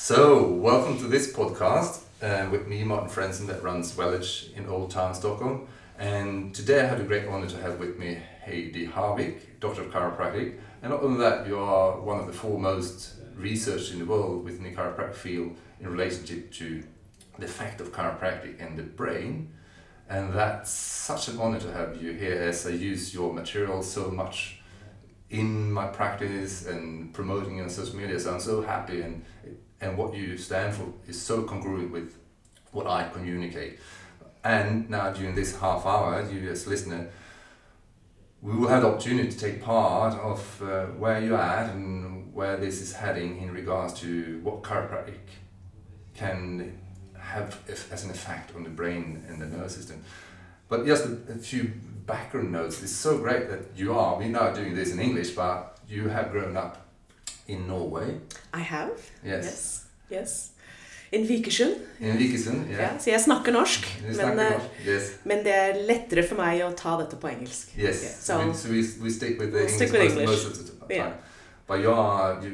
So, welcome to this podcast uh, with me, Martin Frenzen, that runs Wellage in Old Town, Stockholm. And today I have a great honor to have with me Heidi Haavik, Doctor of Chiropractic. And not only that, you are one of the foremost researchers in the world within the chiropractic field in relationship to the effect of chiropractic and the brain. And that's such an honor to have you here as I use your material so much in my practice and promoting on social media. So I'm so happy and and what you stand for is so congruent with what I communicate. And now during this half hour, you as listener, we will have the opportunity to take part of uh, where you're at and where this is heading in regards to what chiropractic can have as an effect on the brain and the nervous system. But just a, few background notes. It's so great that you are, we're now doing this in English, but you have grown up in Norway. I have. Yes. Yes. yes. In Vikersund. In Vikersund, yeah. Ja, så jeg snakker norsk, You men, eh, yes. men det er lettere for meg å ta dette på engelsk. Yes. Yeah, so, we, so we, we stick with the We'll English, stick with English. most of the time. Yeah. But you are, you,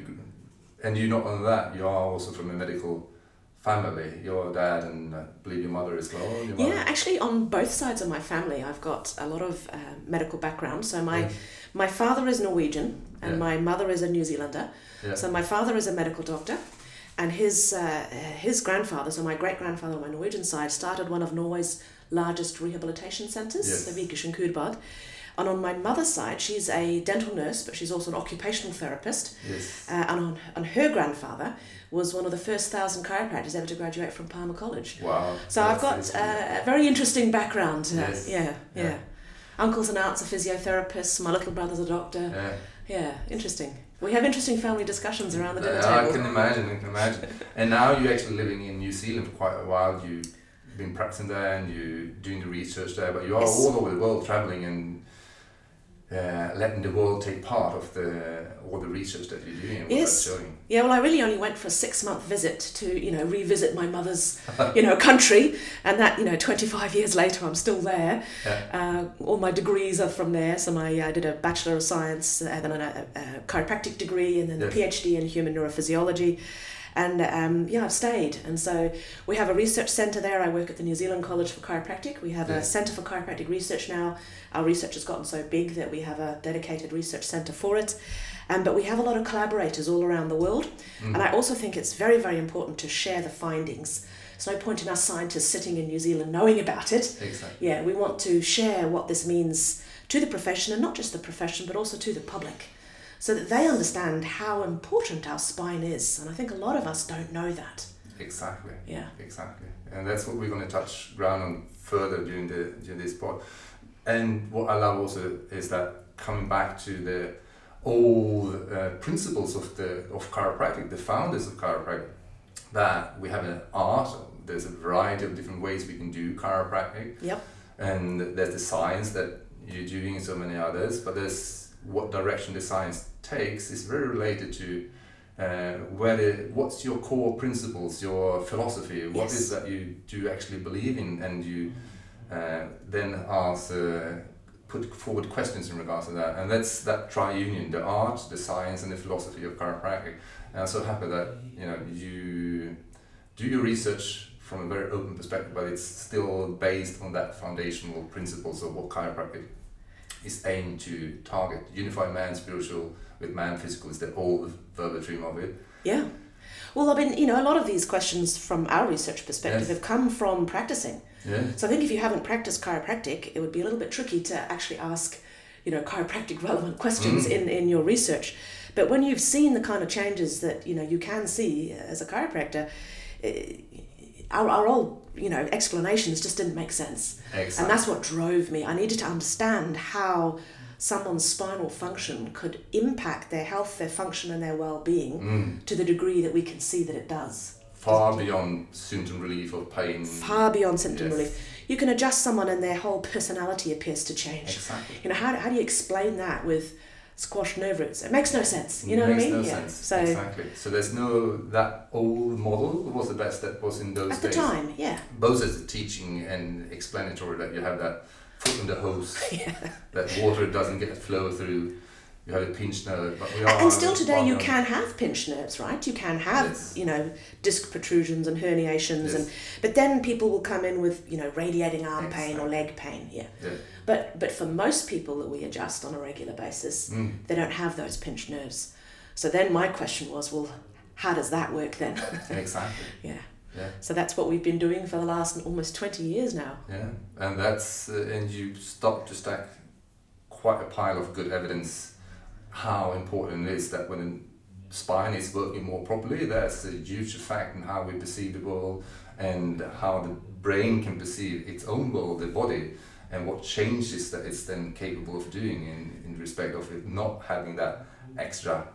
and you not only that, you are also from a medical family. Your dad and I believe your mother as well. Your Yeah, actually, on both sides of my family, I've got a lot of uh, medical background. So my my father is Norwegian, and Yeah. my mother is a New Zealander. Yeah. So my father is a medical doctor, and his uh, his grandfather, so my great grandfather on my Norwegian side, started one of Norway's largest rehabilitation centres, Yes. the Vikersund Kurbad. And on my mother's side, she's a dental nurse, but she's also an occupational therapist. Yes. Uh, and on, and her grandfather was one of the first thousand chiropractors ever to graduate from Palmer College. Wow. So I've got uh, a very interesting background. Uh, Yes. Yeah, yeah, Yeah. Uncles and aunts are physiotherapists. My little brother's a doctor. yeah. Yeah, interesting. We have interesting family discussions around the dinner uh, I table. can imagine. I can imagine. and now you're actually living in New Zealand for quite a while. You've been practicing there and you're doing the research there, but you are Yes. all over the world traveling and uh, letting the world take part of the all the research that you're doing and what Yes. showing. Yeah, well, I really only went for a six month visit to, you know, revisit my mother's, you know, country, and that, you know, 25 years later, I'm still there. Yeah. Uh, all my degrees are from there. So my I did a Bachelor of Science, uh, then a, a chiropractic degree, and then a PhD in human neurophysiology. And um, yeah, I've stayed. And so we have a research centre there. I work at the New Zealand College for Chiropractic. We have a centre for chiropractic research now. Our research has gotten so big that we have a dedicated research centre for it. Um, but we have a lot of collaborators all around the world. Mm. And I also think it's very, very important to share the findings. There's no point in us scientists sitting in New Zealand knowing about it. Exactly. Yeah, we want to share what this means to the profession, and not just the profession, but also to the public, so that they understand how important our spine is. And I think a lot of us don't know that. Exactly. Yeah. Exactly. And that's what we're going to touch ground on further during the during this part. And what I love also is that coming back to the old uh, principles of the of chiropractic, the founders of chiropractic, that we have an art. There's a variety of different ways we can do chiropractic, Yep. and there's the science that you're doing, and so many others. But there's what direction the science takes is very related to uh, where the, what's your core principles, your philosophy, what is Yes. that you do actually believe in, and you uh, then ask, uh, put forward questions in regards to that, and that's that triunion: the art, the science, and the philosophy of chiropractic. And I'm so happy that you know you do your research from a very open perspective, but it's still based on that foundational principles of what chiropractic is aimed to target. Unify man's spiritual with man physical is that all the old dream of it. Yeah. Well, I mean, you know, a lot of these questions from our research perspective Yes. have come from practicing. Yeah. So I think if you haven't practiced chiropractic, it would be a little bit tricky to actually ask, you know, chiropractic relevant questions Mm. in, in your research. But when you've seen the kind of changes that, you know, you can see as a chiropractor, eh, our, our old, you know, explanations just didn't make sense. Exactly. And that's what drove me. I needed to understand how someone's spinal function could impact their health, their function, and their well being Mm. to the degree that we can see that it does. Far beyond symptom relief of pain. Far beyond symptom Yes. relief. You can adjust someone and their whole personality appears to change. Exactly. You know, how, how do you explain that with squashed nerve roots? It makes no sense. You know what I mean? no yeah. sense. So exactly. So there's no that old model was the best that was in those at the days. time, yeah. Both as a teaching and explanatory that you have that in the hose, Yeah. that water doesn't get flow through you have a pinched nerve, but we are. And still today, you can have pinched nerves, right? You can have, Yes. you know, disc protrusions and herniations, Yes. and but then people will come in with, you know, radiating arm pain or leg pain. Yeah. Yeah. But but for most people that we adjust on a regular basis, Mm. they don't have those pinched nerves. So then my question was, well, how does that work then? Exactly. yeah. Yeah. So that's what we've been doing for the last almost twenty years now. Yeah, and that's uh, and you stop to stack quite a pile of good evidence how important it is that when the spine is working more properly, that's a huge effect in how we perceive the world and how the brain can perceive its own world, the body, and what changes that it's then capable of doing in, in respect of it not having that extra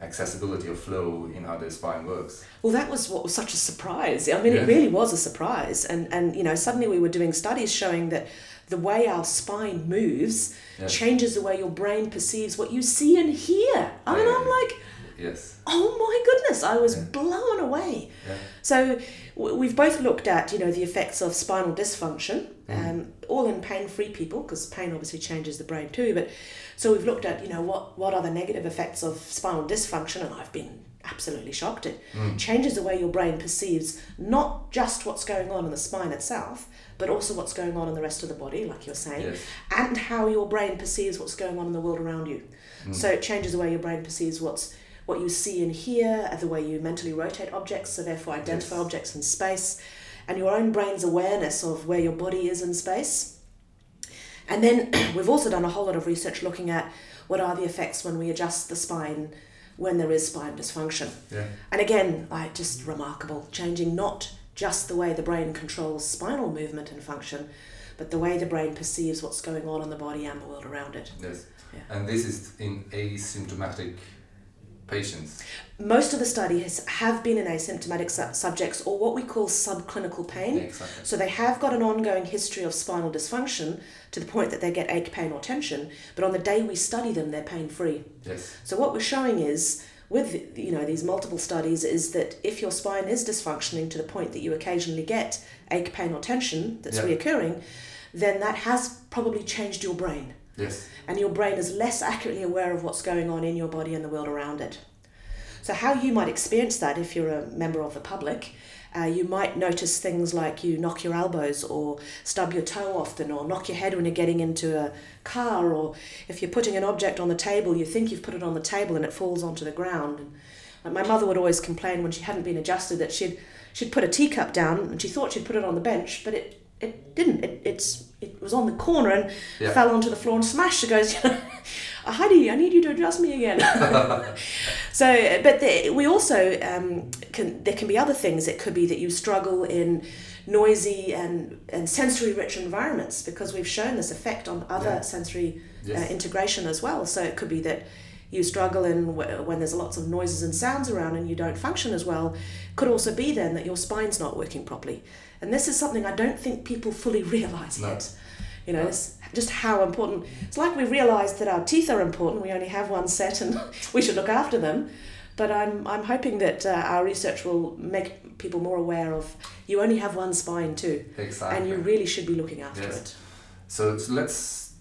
accessibility of flow in how the spine works. Well, that was what was such a surprise. I mean, Yeah. it really was a surprise. And, and, you know, suddenly we were doing studies showing that the way our spine moves Yeah. changes the way your brain perceives what you see and hear. I mean, Yeah. I'm like, Yes. oh my goodness, I was Yeah. blown away. So we've both looked at, you know, the effects of spinal dysfunction, Mm. um, all in pain-free people, because pain obviously changes the brain too. But so we've looked at, you know, what what are the negative effects of spinal dysfunction, and I've been absolutely shocked. It Mm. changes the way your brain perceives not just what's going on in the spine itself, but also what's going on in the rest of the body, like you're saying, Yes. and how your brain perceives what's going on in the world around you. Mm. So it changes the way your brain perceives what's what you see and hear, the way you mentally rotate objects, so therefore identify Yes. objects in space, and your own brain's awareness of where your body is in space. And then we've also done a whole lot of research looking at what are the effects when we adjust the spine when there is spine dysfunction. Yeah. And again, like just remarkable, changing not just the way the brain controls spinal movement and function, but the way the brain perceives what's going on in the body and the world around it. Yes. Yeah. And this is in asymptomatic patients. Most of the studies have been in asymptomatic su- subjects or what we call subclinical pain. Exactly. So they have got an ongoing history of spinal dysfunction to the point that they get ache, pain, or tension, but on the day we study them, they're pain free. Yes. So what we're showing is with you know these multiple studies is that if your spine is dysfunctioning to the point that you occasionally get ache, pain, or tension that's Yeah. reoccurring, then that has probably changed your brain Yes. and your brain is less accurately aware of what's going on in your body and the world around it. So, how you might experience that if you're a member of the public, uh, you might notice things like you knock your elbows or stub your toe often or knock your head when you're getting into a car or if you're putting an object on the table, you think you've put it on the table and it falls onto the ground. And my mother would always complain when she hadn't been adjusted that she'd she'd put a teacup down and she thought she'd put it on the bench, but it it didn't. It it's it was on the corner and Yeah. fell onto the floor and smashed. She goes, Heidi, I need you to address me again. so, but the, we also um, can. There can be other things. It could be that you struggle in noisy and, and sensory rich environments because we've shown this effect on other Yeah. sensory Yes. uh, integration as well. So it could be that you struggle in wh- when there's lots of noises and sounds around and you don't function as well. Could also be then that your spine's not working properly. And this is something I don't think people fully realise No. yet. You know, it's just how important. It's like we realize that our teeth are important. We only have one set, and we should look after them. But I'm I'm hoping that uh, our research will make people more aware of you only have one spine too, Exactly. and you really should be looking after Yes. it. So, so let's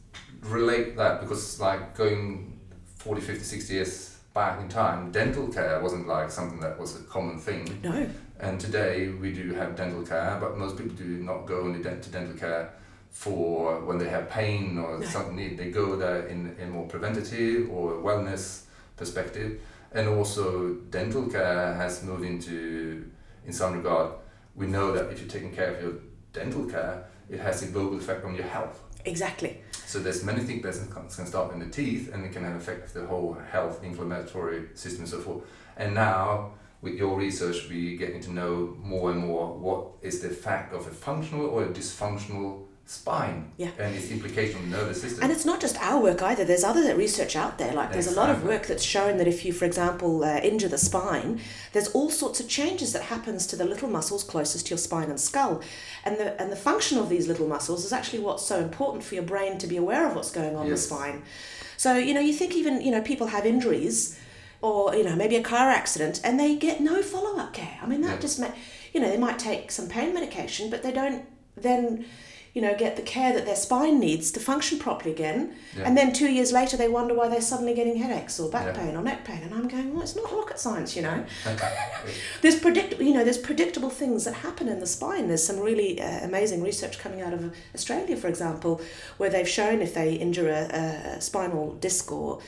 relate that because like going 40, 50, 60 years back in time, dental care wasn't like something that was a common thing. No, And today we do have dental care, but most people do not go only to dental care for when they have pain or something. They go there in a more preventative or wellness perspective. And also dental care has moved into, in some regard, we know that if you're taking care of your dental care, it has a global effect on your health. exactly. So there's many things that can- can start in the teeth and it can have effect of the whole health, inflammatory system and so forth. And now with your research we're getting to know more and more what is the fact of a functional or a dysfunctional spine Yeah. and its implication on the nervous system. And it's not just our work either. There's other research out there. Like there's a lot of work that's shown that if you, for example, uh, injure the spine, there's all sorts of changes that happens to the little muscles closest to your spine and skull, and the and the function of these little muscles is actually what's so important for your brain to be aware of what's going on in the spine. So you know, you think even you know people have injuries, or you know maybe a car accident, and they get no follow up care. I mean that Yeah. just ma- you know they might take some pain medication, but they don't then you know, get the care that their spine needs to function properly again. Yeah. And then two years later, they wonder why they're suddenly getting headaches or back Yeah. pain or neck pain. And I'm going, well, it's not rocket science, you know. There's predict, you know, there's predictable things that happen in the spine. There's some really uh, amazing research coming out of Australia, for example, where they've shown if they injure a, a spinal disc or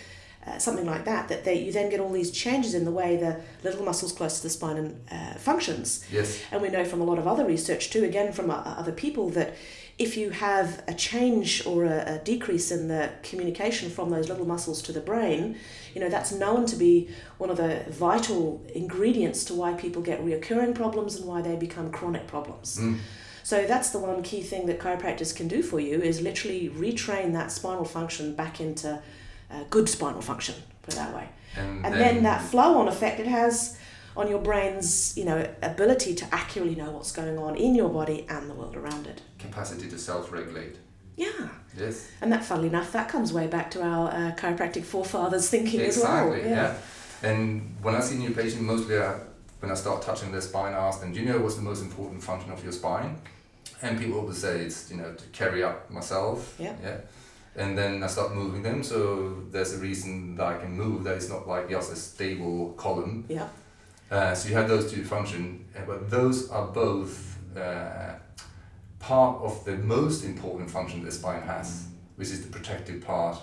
uh, something like that, that they you then get all these changes in the way the little muscles close to the spine uh, functions. yes. And we know from a lot of other research too, again from uh, other people, that if you have a change or a, a decrease in the communication from those little muscles to the brain, you know, that's known to be one of the vital ingredients to why people get reoccurring problems and why they become chronic problems. Mm. So that's the one key thing that chiropractors can do for you is literally retrain that spinal function back into uh, good spinal function, put it that way And, and then that flow on effect it has on your brain's you know ability to accurately know what's going on in your body and the world around it capacity to self-regulate. yeah Yes. and that funnily enough that comes way back to our uh, chiropractic forefathers thinking Exactly. as well Exactly, Yeah. And when I see new patient, mostly I, when I start touching their spine, I ask them, "Do you know what's the most important function of your spine?" And people always say it's you know to carry up myself. Yeah. Yeah. And then I start moving them, so there's a reason that I can move. That it's not like just a stable column. yeah Uh, so you have those two function, uh, but those are both uh, part of the most important function the spine has, which is the protective part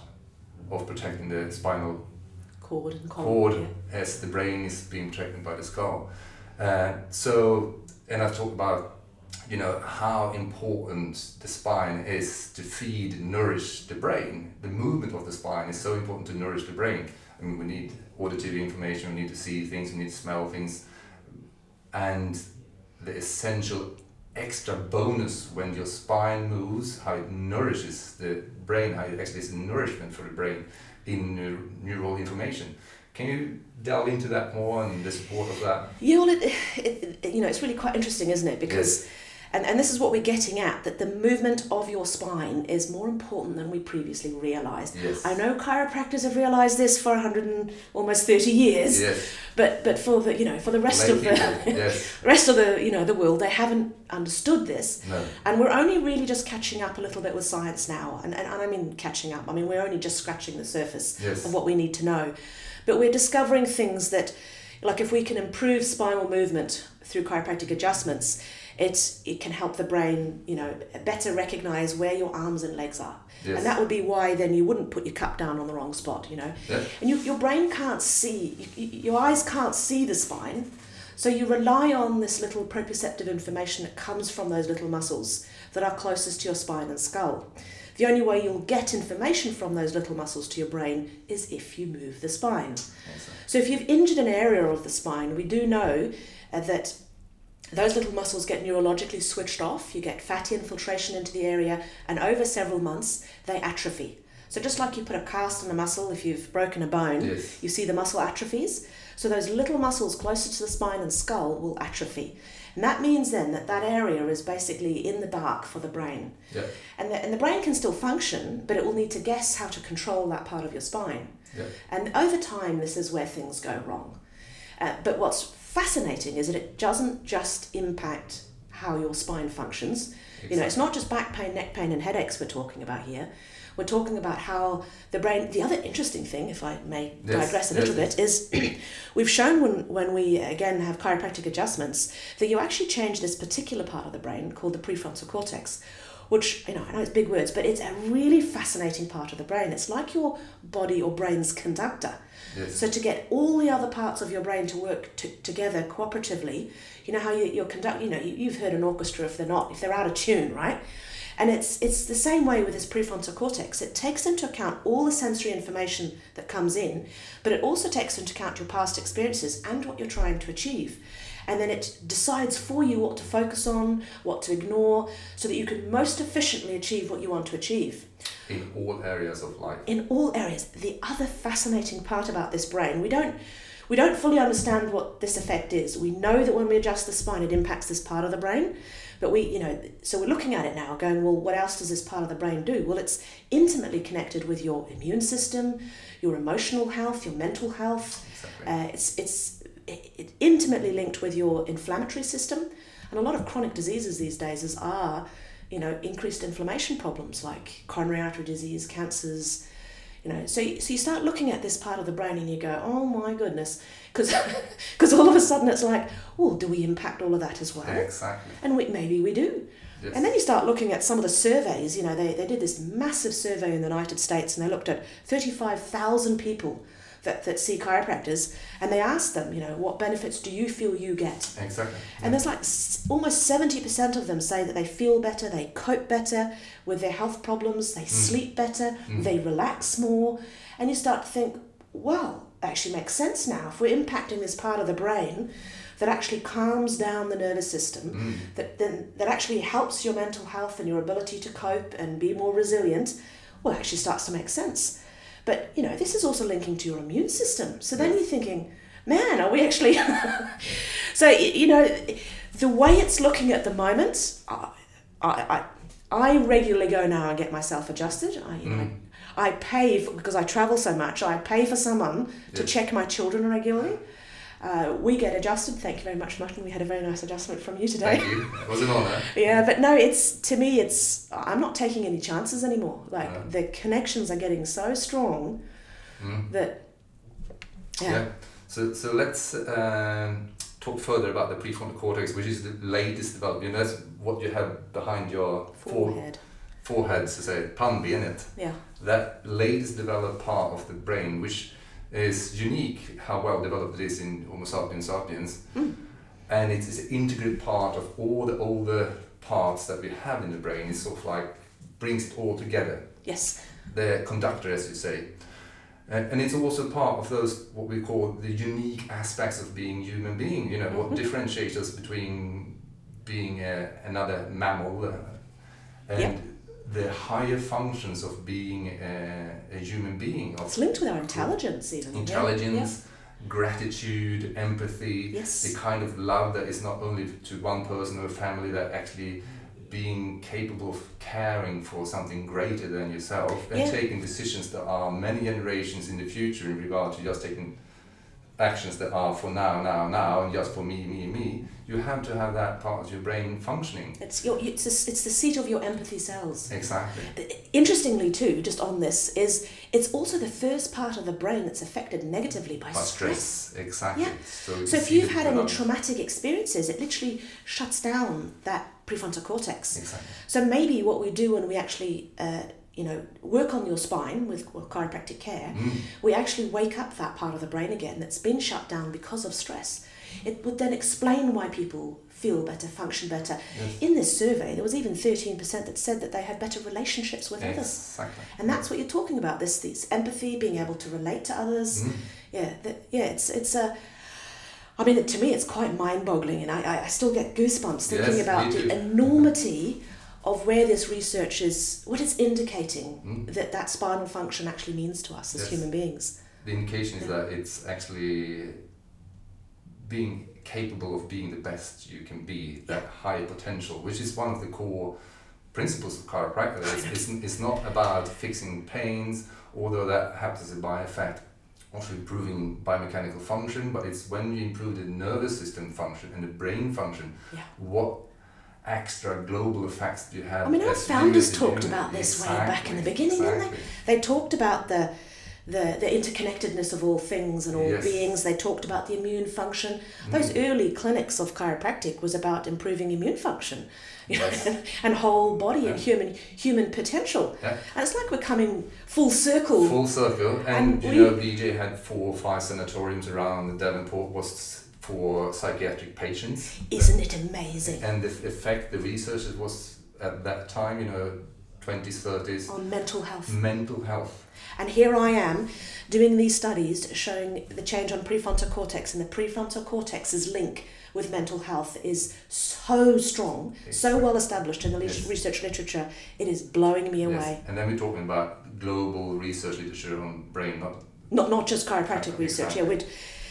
of protecting the spinal cord and column cord yeah. as the brain is being protected by the skull. Uh, so, and I've talked about, you know, how important the spine is to feed, nourish the brain. The movement of the spine is so important to nourish the brain. I mean, we need auditory information, we need to see things, we need to smell things, and the essential extra bonus when your spine moves, how it nourishes the brain, how it actually is nourishment for the brain in neural information. Can you delve into that more and the support of that? Yeah, well, it, it, it, you know, it's really quite interesting, isn't it? Because, and, and this is what we're getting at that the movement of your spine is more important than we previously realised. Yes. I know chiropractors have realised this for 100 and almost 30 years, Yes. but but for the you know for the rest of the yes. rest of the you know the world, they haven't understood this. No. And we're only really just catching up a little bit with science now. And, and, and I mean catching up. I mean, we're only just scratching the surface Yes. of what we need to know. But we're discovering things that, like if we can improve spinal movement through chiropractic adjustments, it's, it can help the brain, you know, better recognize where your arms and legs are. Yes. And that would be why then you wouldn't put your cup down on the wrong spot, you know. Yeah. And you, your brain can't see, you, you- your eyes can't see the spine. So you rely on this little proprioceptive information that comes from those little muscles that are closest to your spine and skull. The only way you'll get information from those little muscles to your brain is if you move the spine. Awesome. So if you've injured an area of the spine, we do know uh, that those little muscles get neurologically switched off. You get fatty infiltration into the area, and over several months, they atrophy. So just like you put a cast on a muscle, if you've broken a bone, Yes. you see the muscle atrophies. So those little muscles closer to the spine and skull will atrophy. And that means then that that area is basically in the dark for the brain. Yeah. And the, and the brain can still function, but it will need to guess how to control that part of your spine. Yeah. And over time, this is where things go wrong. Uh, but what's fascinating is that it doesn't just impact how your spine functions. You know, it's not just back pain, neck pain, and headaches we're talking about here. We're talking about how the brain. The other interesting thing, if I may Yes, digress a yes, little bit, is we've shown when, when we again have chiropractic adjustments that you actually change this particular part of the brain called the prefrontal cortex, which you know I know it's big words, but it's a really fascinating part of the brain. It's like your body or brain's conductor. Yes. So to get all the other parts of your brain to work t- together cooperatively, you know how you, you're conduct. You know you, you've heard an orchestra if they're not if they're out of tune, right? And it's it's the same way with this prefrontal cortex. It takes into account all the sensory information that comes in, but it also takes into account your past experiences and what you're trying to achieve. And then it decides for you what to focus on, what to ignore, so that you can most efficiently achieve what you want to achieve In all areas of life. in all areas. The other fascinating part about this brain, we don't we don't fully understand what this effect is. We know that when we adjust the spine, it impacts this part of the brain, but we, you know, so we're looking at it now, going, well, what else does this part of the brain do? Well, it's intimately connected with your immune system, your emotional health, your mental health. Exactly. Uh, it's it's it, it intimately linked with your inflammatory system, and a lot of chronic diseases these days is, are you know, increased inflammation problems like coronary artery disease, cancers, you know. So, so you start looking at this part of the brain and you go, oh my goodness, because all of a sudden it's like, well, do we impact all of that as well? Exactly. And we, maybe we do. Yes. And then you start looking at some of the surveys. You know, they, they did this massive survey in the United States and they looked at 35,000 people that, that see chiropractors and they ask them, you know, what benefits do you feel you get? Exactly. And there's like s- almost 70% of them say that they feel better, they cope better with their health problems, they mm. sleep better, mm. they relax more. And you start to think, well, actually makes sense now. If we're impacting this part of the brain that actually calms down the nervous system, mm. that then that actually helps your mental health and your ability to cope and be more resilient, well, it actually starts to make sense. But you know, this is also linking to your immune system. So then Yes. you're thinking, man, are we actually? so you know, the way it's looking at the moment, I, I, I, I regularly go now and get myself adjusted. I, you know, Mm. I pay for, because I travel so much. I pay for someone to check my children regularly. Uh, we get adjusted. Thank you very much, Martin. We had a very nice adjustment from you today. Thank you. It was an honor. Yeah, but no, it's to me, it's I'm not taking any chances anymore. Like No. the connections are getting so strong Mm. that yeah, Yeah. So, so let's um, talk further about the prefrontal cortex, which is the latest development. That's what you have behind your fore- forehead. forehead, to say, in it. Yeah, That latest developed part of the brain, which is unique how well developed it is in Homo sapiens sapiens, Mm. and it is an integral part of all the older parts that we have in the brain. It's sort of like brings it all together. yes, the conductor, as you say. And, and it's also part of those what we call the unique aspects of being human being. You know what Mhm. differentiates us between being a, another mammal uh, and Yep. The higher functions of being a, a human being of it's linked with our intelligence even. Yeah, intelligence, gratitude, empathy, Yes. the kind of love that is not only to one person or a family, that actually being capable of caring for something greater than yourself and Yeah. taking decisions that are many generations in the future in regard to just taking actions that are for now, now, now, and just for me, me, me. You have to have that part of your brain functioning. It's your it's a, it's the seat of your empathy cells. Exactly. Interestingly, too, just on this is it's also the first part of the brain that's affected negatively by By stress. stress. Exactly. Yeah. So, So if you've had any traumatic experiences, it literally shuts down that prefrontal cortex. Exactly. So maybe what we do when we actually, uh, you know, work on your spine with chiropractic care, Mm. we actually wake up that part of the brain again that's been shut down because of stress. It would then explain why people feel better, function better. Yes. In this survey, there was even 13% that said that they had better relationships with others. And that's what you're talking about this, this empathy, being able to relate to others. Mm. Yeah, that, yeah, it's it's a. I mean, to me, it's quite mind-boggling, and I, I- I still get goosebumps thinking Yes, about the enormity of where this research is, what it's indicating Mm. that that spinal function actually means to us as Yes. human beings. the indication is Yeah. that it's actually being capable of being the best you can be, that high potential, which is one of the core principles of chiropractic. It's, it's, it's not about fixing pains, although that happens as a by effect of improving biomechanical function, but it's when you improve the nervous system function and the brain function, Yeah. what extra global effects do you have? I mean, our founders talked about this way back in the Exactly, beginning, didn't they? They talked about the the, the interconnectedness of all things and all Yes. beings. They talked about the immune function. Those Mm. early clinics of chiropractic was about improving immune function, you know, Yes. and, and whole body and human human potential. Yeah. And it's like we're coming full circle. Full circle, and, And you we- know, BJ had four or five sanatoriums around The Davenport was for psychiatric patients, Isn't it amazing? and the effect the research was at that time, you know, twenties, thirties, On mental health. mental health. And here I am doing these studies showing the change on prefrontal cortex, and the prefrontal cortex's link with mental health is so strong, so well established in the Yes. research literature. It is blowing me Yes. away. And then we're talking about global research literature on brain, not Not not just chiropractic Exactly. research. Yeah, we'd,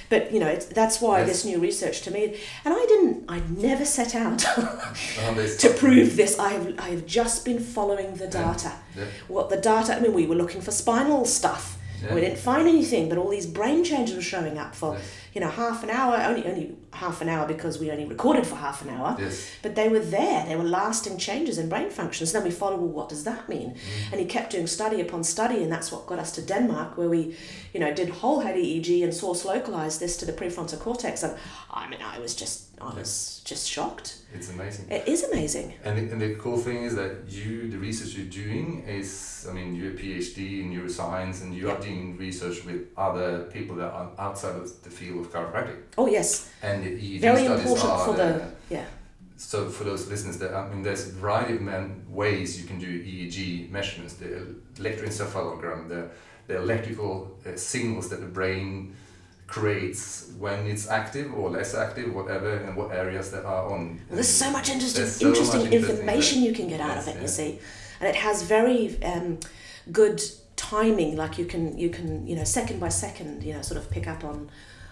but you know it's, that's why Yes. this new research to me. And I didn't. I'd never set out to prove this. I have I have just been following the Yeah. data. Yeah. What the data? I mean, we were looking for spinal stuff. Yeah. We didn't find anything, but all these brain changes were showing up for Yes. you know half an hour, only only half an hour because we only recorded for half an hour. Yes. But they were there. They were lasting changes in brain functions. And Then we followed, well, what does that mean? Mm. And he kept doing study upon study, and that's what got us to Denmark, where we, you know, did whole head EEG and source localized this to the prefrontal cortex. And I mean, I was just, I was just shocked. It's amazing. It is amazing. And the, and the cool thing is that you, the research you're doing is, I mean, you're a PhD in neuroscience and you are doing research with other people that are outside of the field of chiropractic. Oh yes, And the EEG very studies important are for the there. yeah. So for those listeners, that I mean, there's a variety of man, ways you can do EEG measurements. The electroencephalogram, the the electrical uh, signals that the brain creates when it's active or less active, whatever, and what areas that are on. Well, there's so much interesting, so interesting much interesting information you can get out Yes, of it. yeah. You see, and it has very um, good timing. Like you can you can you know second by second you know sort of pick up on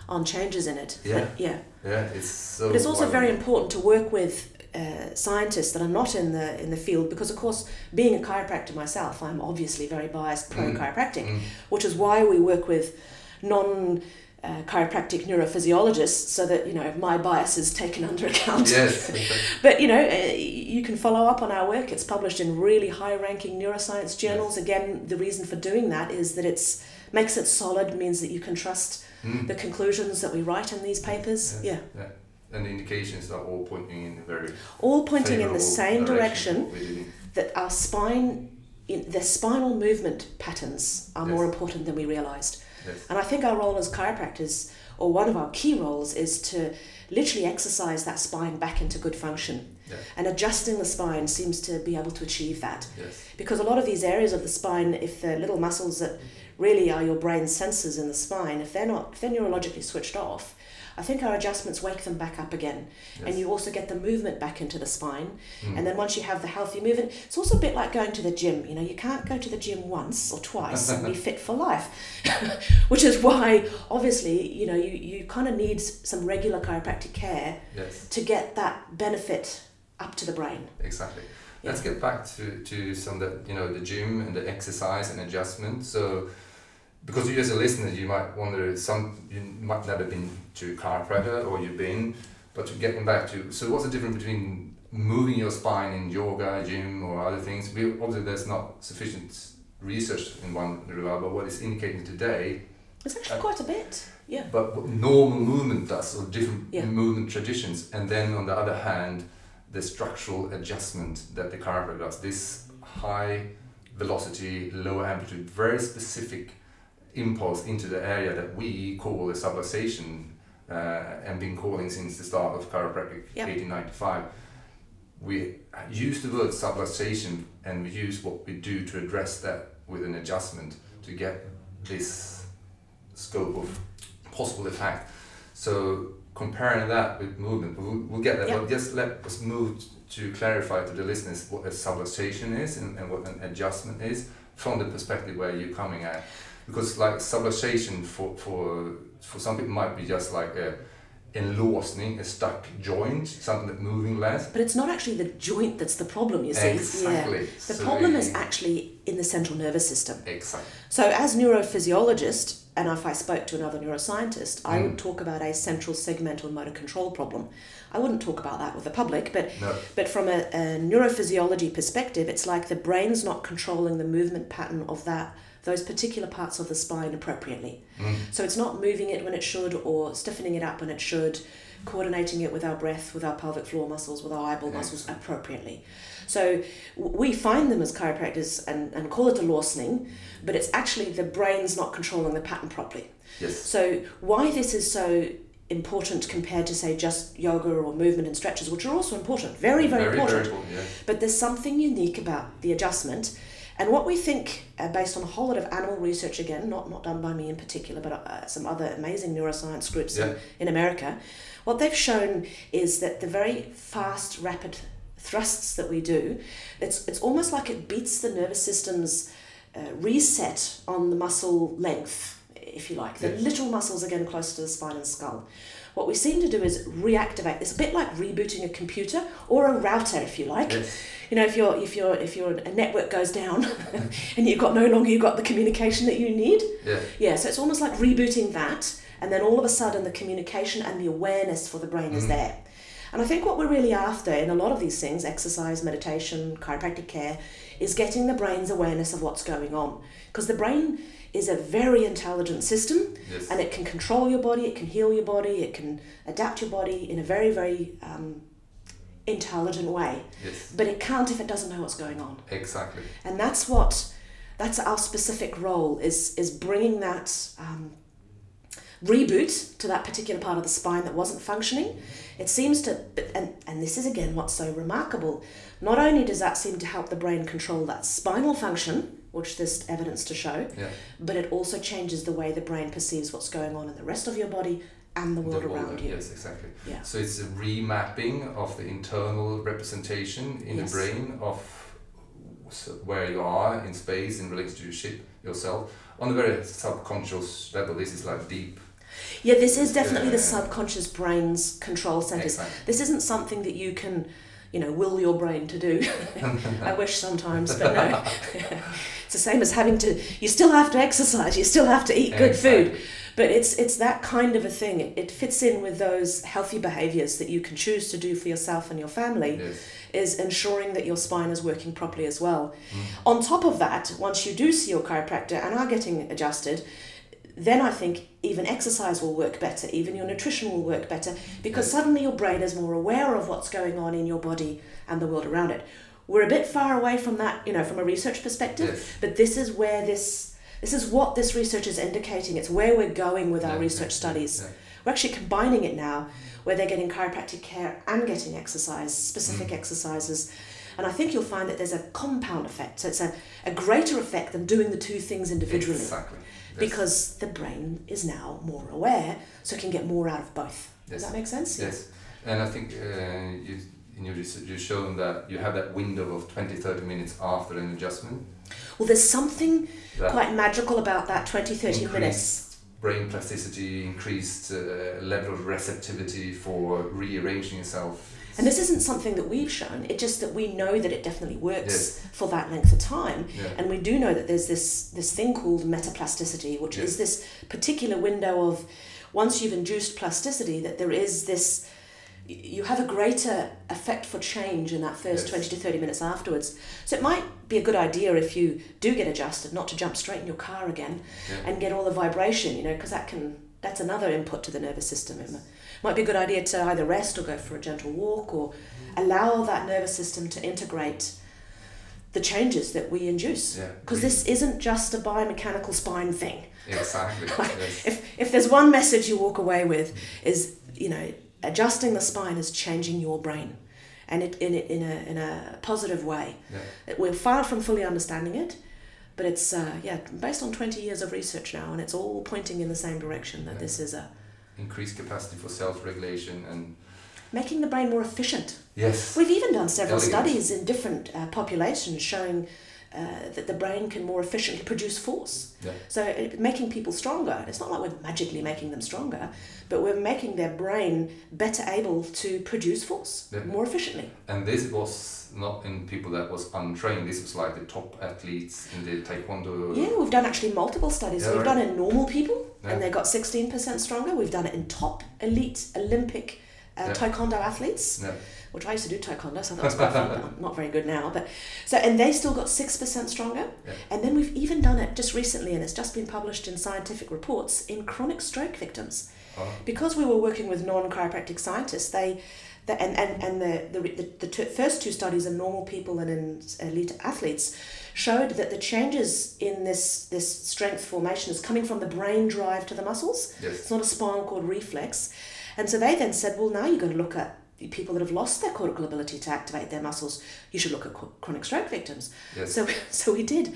on changes in it. Yeah. But, yeah. Yeah, it's so. But it's also very important to work with uh, scientists that are not in the in the field because, of course, being a chiropractor myself, I'm obviously very biased pro Mm. chiropractic, Mm. which is why we work with non. Uh, chiropractic neurophysiologists, so that you know my bias is taken under account. Yes. But you know, uh, you can follow up on our work. It's published in really high-ranking neuroscience journals. Again, the reason for doing that is that it's makes it solid, means that you can trust Mm. the conclusions that we write in these papers. Yes, Yeah, Yeah. And the indications are all pointing in a very all pointing in the same direction within- that our spine, in, the spinal movement patterns are more important than we realized. Yes. And I think our role as chiropractors, or one of our key roles, is to literally exercise that spine back into good function. Yeah. And adjusting the spine seems to be able to achieve that. Yes. Because a lot of these areas of the spine, if the little muscles that really are your brain's sensors in the spine, if they're not, if they're neurologically switched off, I think our adjustments wake them back up again. And you also get the movement back into the spine. Mm. And then once you have the healthy movement, it's also a bit like going to the gym. You know, you can't go to the gym once or twice and be fit for life. Which is why, obviously, you know, you, you kind of need some regular chiropractic care Yes. to get that benefit up to the brain. Exactly. Let's get back to, to some that you know the gym and the exercise and adjustment. So, because you as a listener, you might wonder some you might never been to a chiropractor or you've been, but to getting back to so what's the difference between moving your spine in yoga, gym, or other things? We obviously there's not sufficient research in one regard, but what is indicating today It's actually Uh, quite a bit. Yeah. but what normal movement does or different Yeah. movement traditions and then on the other hand the structural adjustment that the chiropractor does this high velocity low amplitude very specific impulse into the area that we call a subluxation uh, and been calling since the start of chiropractic Yep. 1895 we use the word subluxation and we use what we do to address that with an adjustment to get this scope of possible effect. So comparing that with movement, we'll, we'll get that, Yeah. but just let us move to clarify to the listeners what a subluxation is and, and what an adjustment is from the perspective where you're coming at. Because like subluxation for, for, for some people might be just like a enlåsning, a stuck joint, something that moving less. But it's not actually the joint that's the problem, you see. Exactly. Yeah. The So problem is actually in the central nervous system. Exactly. So, as neurophysiologist, and if I spoke to another neuroscientist, I Mm. would talk about a central segmental motor control problem. I wouldn't talk about that with the public, but No. but from a, a neurophysiology perspective, it's like the brain's not controlling the movement pattern of that those particular parts of the spine appropriately. Mm. So it's not moving it when it should or stiffening it up when it should, coordinating it with our breath, with our pelvic floor muscles, with our eyeball muscles appropriately. So we find them as chiropractors and, and call it a loosening, but it's actually the brain's not controlling the pattern properly. Yes. So why this is so important compared to say just yoga or movement and stretches, which are also important, very, very, important. Very important, yes. But there's something unique about the adjustment. And what we think, uh, based on a whole lot of animal research, again, not, not done by me in particular, but uh, some other amazing neuroscience groups Yeah. in, in America, what they've shown is that the very fast, rapid thrusts that we do, it's, it's almost like it beats the nervous system's uh, reset on the muscle length, if you like. The Yes. little muscles are getting closer to the spine and skull. What we seem to do is reactivate. It's a bit like rebooting a computer or a router, if you like. Yes. You know, if your if your if your a network goes down and you've got no longer you've got the communication that you need. Yeah. Yeah, so it's almost like rebooting that, and then all of a sudden the communication and the awareness for the brain is mm. there. And I think what we're really after in a lot of these things, exercise, meditation, chiropractic care, is getting the brain's awareness of what's going on. Because the brain is a very intelligent system Yes. and it can control your body, it can heal your body, it can adapt your body in a very, very um, intelligent way. Yes. But it can't if it doesn't know what's going on Exactly. and that's what that's our specific role is is bringing that um, reboot to that particular part of the spine that wasn't functioning it seems to but- and and this is again what's so remarkable not only does that seem to help the brain control that spinal function which there's evidence to show Yeah. but it also changes the way the brain perceives what's going on in the rest of your body and the The world world, around you Yes, exactly. Yeah. So it's a remapping of the internal representation in Yes. the brain of where you are in space in relation to your ship yourself on a very subconscious level. This is like deep. Yeah, this is definitely the subconscious brain's control centers. Exactly. This isn't something that you can, you know, will your brain to do. I wish sometimes, but no. it's the same as having to. You still have to exercise. You still have to eat good food. But it's it's that kind of a thing. It, it fits in with those healthy behaviors that you can choose to do for yourself and your family. Yes. Is ensuring that your spine is working properly as well. On top of that, once you do see your chiropractor and are getting adjusted, then I think even exercise will work better, even your nutrition will work better, because suddenly your brain is more aware of what's going on in your body and the world around it. We're a bit far away from that, you know, from a research perspective, Yes. but this is where this this is what this research is indicating. It's where we're going with our Yeah, research yeah, studies. yeah. We're actually combining it now, where they're getting chiropractic care and getting exercise, specific Mm. exercises. And I think you'll find that there's a compound effect. So it's a, a greater effect than doing the two things individually Exactly. Yes. because the brain is now more aware, so it can get more out of both. Does that make sense? Yes, and I think uh, you, in your research you've shown that you have that window of 20 30 minutes after an adjustment. Well, there's something That quite magical about that 20, 30 minutes. increased brain plasticity, increased uh, level of receptivity for rearranging yourself. And this isn't something that we've shown, it's just that we know that it definitely works Yes. for that length of time. Yeah. And we do know that there's this, this thing called metaplasticity, which Yes. is this particular window of once you've induced plasticity, that there is this, you have a greater effect for change in that first Yes. 20 to 30 minutes afterwards. So it might be a good idea if you do get adjusted not to jump straight in your car again Yeah. and get all the vibration, you know, because that can, that's another input to the nervous system. It might be a good idea to either rest or go for a gentle walk or allow that nervous system to integrate the changes that we induce. Yeah. Because this isn't just a biomechanical spine thing. Exactly. yes. If, if there's one message you walk away with is, you know, adjusting the spine is changing your brain and it in, it, in, a, in a positive way. Yeah. We're far from fully understanding it, but it's, uh, yeah, based on 20 years of research now and it's all pointing in the same direction that Yeah. this is a, Increased capacity for self-regulation and making the brain more efficient. yes. We've even done several Elegant. studies in different uh, populations showing uh, that the brain can more efficiently produce force. Yeah. So it, making people stronger. It's not like we're magically making them stronger, but we're making their brain better able to produce force Yeah. more efficiently. And this was not in people that was untrained. This was like the top athletes in the taekwondo. Yeah, we've done actually multiple studies. Yeah, we've right. done it in normal people, and they got 16% stronger. We've done it in top elite Olympic uh, taekwondo athletes. Which I used to do taekwondo, so that was quite fun. I'm not very good now, but so and they still got six percent stronger. Yeah. And then we've even done it just recently, and it's just been published in scientific reports in chronic stroke victims. Oh, Because we were working with non-chiropractic scientists, they, the, and, and, and the, the, the, the two, first two studies in normal people and in elite athletes showed that the changes in this, this strength formation is coming from the brain drive to the muscles. yes. It's not a spinal cord reflex. And so they then said, well, now you've got to look at people that have lost their cortical ability to activate their muscles. You should look at chronic stroke victims. Yes. So, so we did.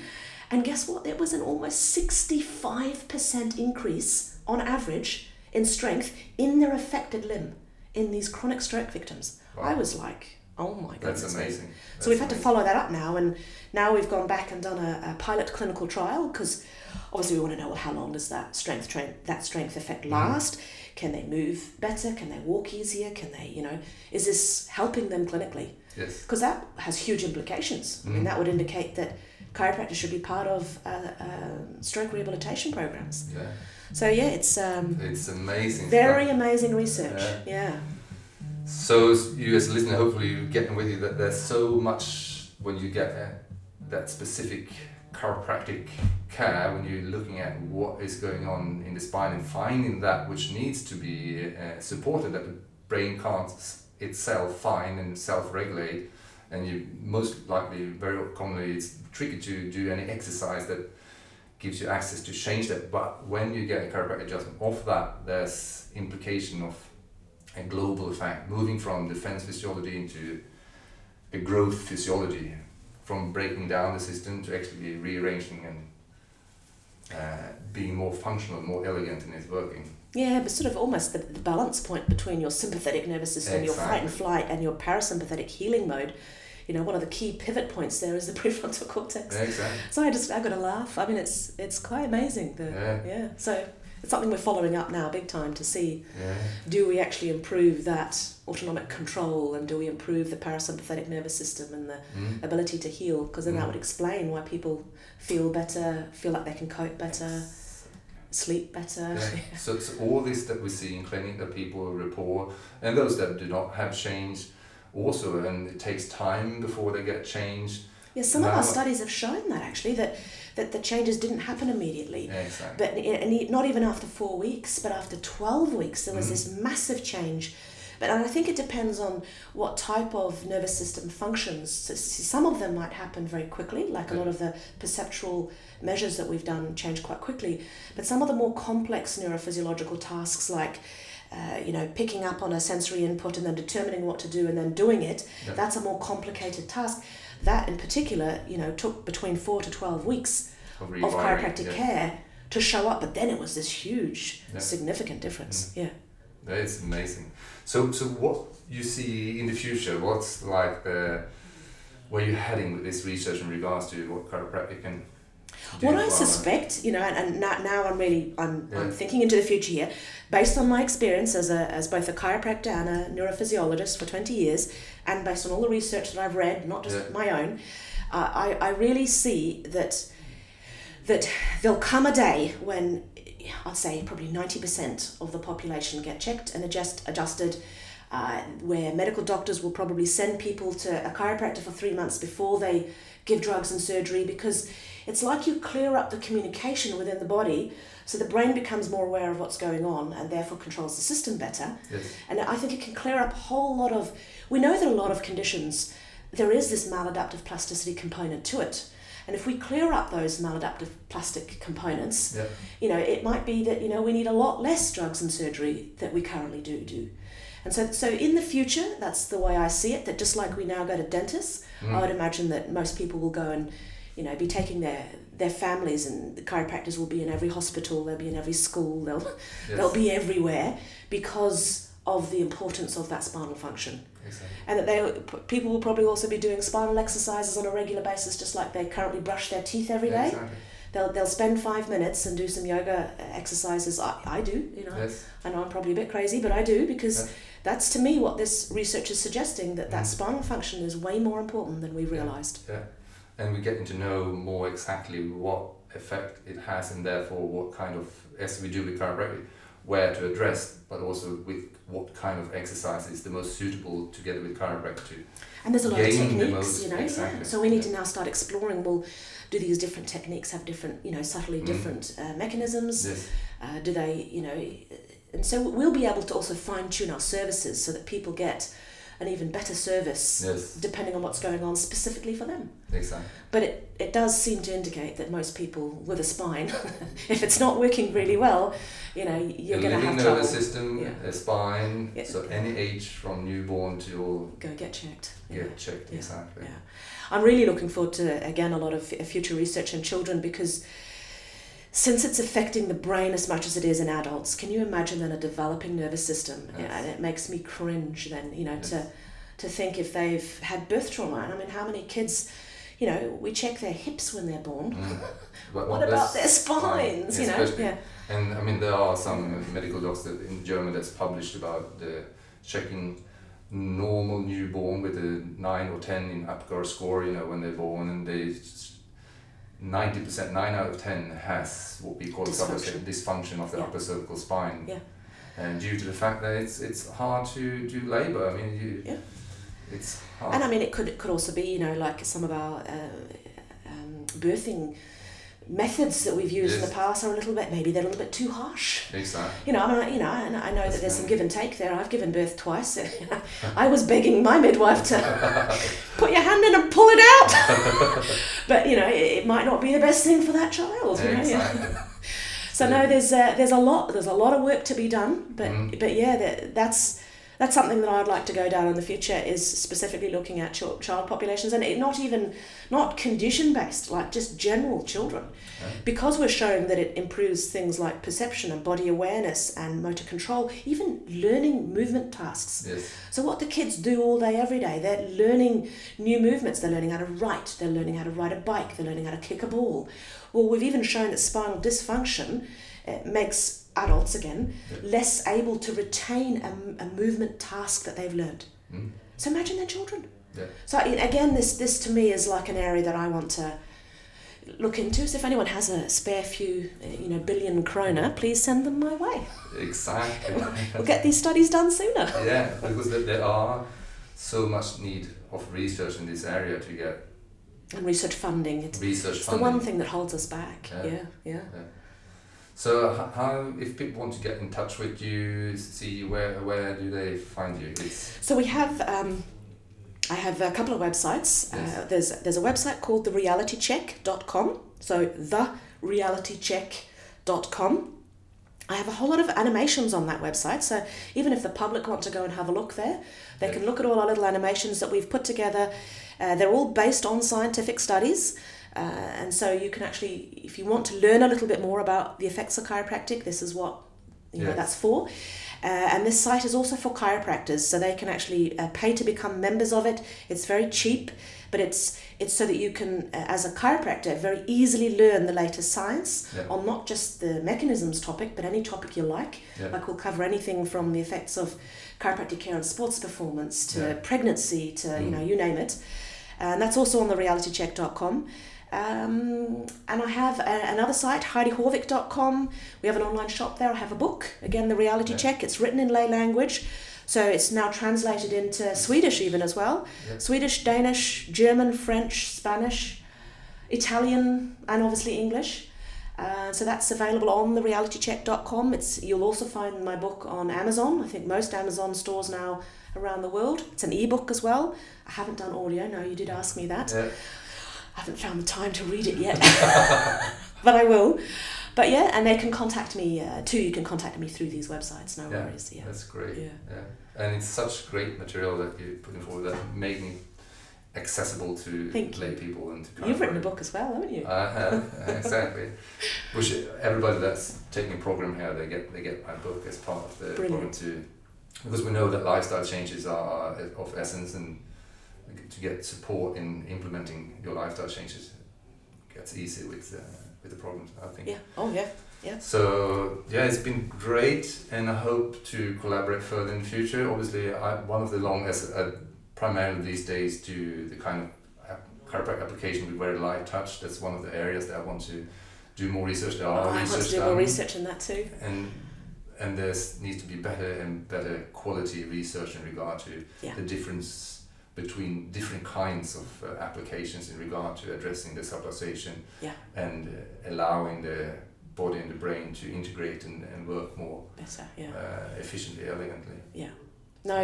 And guess what? There was an almost 65% increase on average in strength in their affected limb in these chronic stroke victims. Wow. I was like, Oh my god. That's amazing. So we've had to follow that up now, and now we've gone back and done a, a pilot clinical trial because obviously we want to know well how long does that strength train that strength effect Mm-hmm. last? Can they move better? Can they walk easier? Can they you know is this helping them clinically? Yes. Because that has huge implications. I mean Mm. that would indicate that chiropractic should be part of uh, uh, stroke rehabilitation programs. Yeah. So yeah, it's um, It's amazing. very amazing research. Yeah. Yeah. So you as a listener, hopefully you're getting with you that there's so much when you get that specific chiropractic care when you're looking at what is going on in the spine and finding that which needs to be uh, supported that the brain can't itself find and self-regulate. And you most likely very commonly it's tricky to do any exercise that gives you access to change that. But when you get a chiropractic adjustment off that there's implication of a global effect, moving from defense physiology into a growth physiology, from breaking down the system to actually rearranging and uh, being more functional, more elegant in its working. Yeah, but sort of almost the, the balance point between your sympathetic nervous system, your fight and flight, and your parasympathetic healing mode. You know, one of the key pivot points there is the prefrontal cortex. Yeah, exactly. So I just I got to laugh. I mean, it's it's quite amazing. The, Yeah. yeah. So it's something we're following up now, big time, to see Yeah. do we actually improve that autonomic control and do we improve the parasympathetic nervous system and the Mm. ability to heal? Because then that Mm. would explain why people feel better, feel like they can cope better, sleep better. Yeah. So, it's all this that we see in clinic that people report, and those that do not have change, also, and it takes time before they get change. Yeah, some of our studies have shown that actually that that the changes didn't happen immediately. Yeah, exactly. But and e- not even after four weeks, but after twelve weeks, there was Mm. this massive change. But and I think it depends on what type of nervous system functions. So some of them might happen very quickly, like a lot of the perceptual measures that we've done change quite quickly. But some of the more complex neurophysiological tasks, like uh, you know, picking up on a sensory input and then determining what to do and then doing it, Yeah. that's a more complicated task. That in particular, you know, took between four to twelve weeks Of of chiropractic yeah. care to show up, but then it was this huge, Yeah. significant difference. Yeah. It's amazing. So, so what you see in the future? What's like the where you're heading with this research in regards to what chiropractic can? What I suspect, you know, and, and now, I'm really I'm, I'm thinking into the future here, based on my experience as a as both a chiropractor and a neurophysiologist for twenty years, and based on all the research that I've read, not just Yeah. my own, uh, I I really see that that there'll come a day when I'd say probably ninety percent of the population get checked and adjust adjusted. Uh, where medical doctors will probably send people to a chiropractor for three months before they give drugs and surgery because it's like you clear up the communication within the body so the brain becomes more aware of what's going on and therefore controls the system better. Yes. And I think it can clear up a whole lot of. We know that a lot of conditions, there is this maladaptive plasticity component to it. And if we clear up those maladaptive plastic components, Yeah. you know, it might be that, you know, we need a lot less drugs and surgery that we currently do do. And so, so in the future, that's the way I see it, that just like we now go to dentists, Mm. I would imagine that most people will go and, you know, be taking their, their families and the chiropractors will be in every hospital, they'll be in every school, they'll, Yes. they'll be everywhere because of the importance of that spinal function. Exactly. And that they people will probably also be doing spinal exercises on a regular basis, just like they currently brush their teeth every day. Exactly. They'll, they'll spend five minutes and do some yoga exercises. I, I do, you know. Yes. I know I'm probably a bit crazy, but I do because Yeah. that's to me what this research is suggesting that that Mm. spinal function is way more important than we Yeah. realised. Yeah. And we're getting to know more exactly what effect it has and therefore what kind of, as we do with chiropractic, where to address, but also with what kind of exercise is the most suitable together with chiropractic to And there's a lot of techniques, most- you know. exactly. So we need to now start exploring. Well, do these different techniques have different, you know, subtly Mm. different uh, mechanisms? Yes. Uh, do they, you know, and so we'll be able to also fine tune our services so that people get an even better service Yes. depending on what's going on specifically for them. Exactly. But it, it does seem to indicate that most people with a spine, if it's not working really well, you know, you're going to have trouble. nervous system, Yeah. a spine, Yeah. so any age from newborn to Go get checked. get Yeah. checked. Exactly. Yeah. I'm really looking forward to, again, a lot of future research in children because since it's affecting the brain as much as it is in adults, can you imagine then a developing nervous system? Yes. Yeah, and it makes me cringe then, you know, to, Yes. to think if they've had birth trauma. And I mean, how many kids, you know, we check their hips when they're born. Mm. What, about their spines? You know, yeah, And I mean, there are some medical docs that in German that's published about the checking normal newborn with a nine or ten in Apgar score. You know, when they're born, and they ninety percent, nine out of ten has what we call Dysfunction. dysfunction, dysfunction of the Yeah. upper cervical spine. Yeah. And due to the fact that it's it's hard to do labour. I mean, you, Yeah. it's hard. and I mean, it could it could also be, you know, like some of our uh, um, birthing methods that we've used in the past are a little bit maybe they're a little bit too harsh. exactly. You know, I mean, you know, and I know that there's some give and take there. I've given birth twice. I was begging my midwife to put your hand in and pull it out. but you know, it, it might not be the best thing for that child. You know? yeah. exactly. So no, there's uh, there's a lot there's a lot of work to be done. But Mm. but yeah, that, that's that's something that I'd like to go down in the future is specifically looking at child, child populations and it, not even not condition based like just general children. Yeah. because we're showing that it improves things like perception and body awareness and motor control even learning movement tasks. Yes. so what the kids do all day every day they're learning new movements. They're learning how to write. They're learning how to ride a bike. They're learning how to kick a ball. Well we've even shown that spinal dysfunction uh, makes adults again Yeah. less able to retain a, a movement task that they've learned Mm. so imagine their children Yeah. so again this this to me is like an area that I want to look into so if anyone has a spare few uh, you know billion kroner please send them my way Exactly. we'll get these studies done sooner yeah, because there- are so much need of research in this area to get and research funding it's research It's the one thing that holds us back. Yeah. Yeah, yeah. So how, if people want to get in touch with you, see where where do they find you? It's So we have, um, I have a couple of websites. Uh, there's there's a website called therealitycheck.com. So therealitycheck.com. I have a whole lot of animations on that website. So even if the public want to go and have a look there, they can look at all our little animations that we've put together. Uh, they're all based on scientific studies. Uh, and so you can actually, if you want to learn a little bit more about the effects of chiropractic, this is what you know that's for. Uh, and this site is also for chiropractors, so they can actually uh, pay to become members of it. It's very cheap, but it's it's so that you can, uh, as a chiropractor, very easily learn the latest science Yeah. on not just the mechanisms topic, but any topic you like. Yeah. Like we'll cover anything from the effects of chiropractic care on sports performance to Yeah. pregnancy to you Mm. know you name it, and that's also on the realitycheck.com. Um, and I have a, another site, HeidiHaavik.com. We have an online shop there. I have a book, again, The Reality Yeah. Check. It's written in lay language, so it's now translated into Swedish even as well. Yeah. Swedish, Danish, German, French, Spanish, Italian, and obviously English. Uh, so that's available on therealitycheck.com. It's you'll also find my book on Amazon. I think most Amazon stores now around the world. It's an ebook as well. I haven't done audio. No, you did ask me that. yeah, I haven't found the time to read it yet, but I will. But yeah, and they can contact me uh, too. You can contact me through these websites. No Yeah, worries. Yeah. that's great. Yeah. Yeah, and it's such great material that you're putting forward that making it accessible to Thank lay people and to You've written a book as well, haven't you? I have exactly. Which everybody that's taking a program here, they get they get my book as part of the program Brilliant. too, because we know that lifestyle changes are of essence, and to get support in implementing your lifestyle changes gets easy with uh, with the programs. I think. yeah. Oh yeah. Yeah. So yeah, it's been great, and I hope to collaborate further in the future. Obviously, I, one of the longest, uh, primarily these days, to the kind of chiropractic application with very light touch. That's one of the areas that I want to do more research. There are Oh, are I want research to do done, more research in that too. and and there needs to be better and better quality research in regard to Yeah. the difference between different kinds of uh, applications in regard to addressing the subluxation Yeah. and uh, allowing the body and the brain to integrate and, and work more Better. Yeah. uh, efficiently, elegantly. Yeah. No,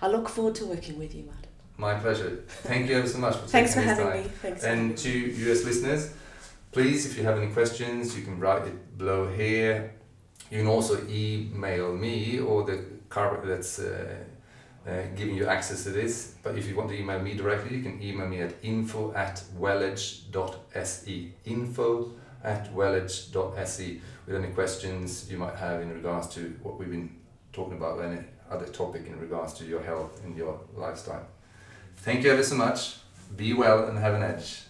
I look forward to working with you, Matt. My pleasure. Thank you ever so much for Thanks for taking this having time. me. Thanks. And to US listeners, please, if you have any questions, you can write it below here. You can also email me or the car that's uh, giving you access to this. But if you want to email me directly, you can email me at info at wellage.se. Info at wellage.se with any questions you might have in regards to what we've been talking about, any other topic in regards to your health and your lifestyle. Thank you ever so much. Be well and have an edge.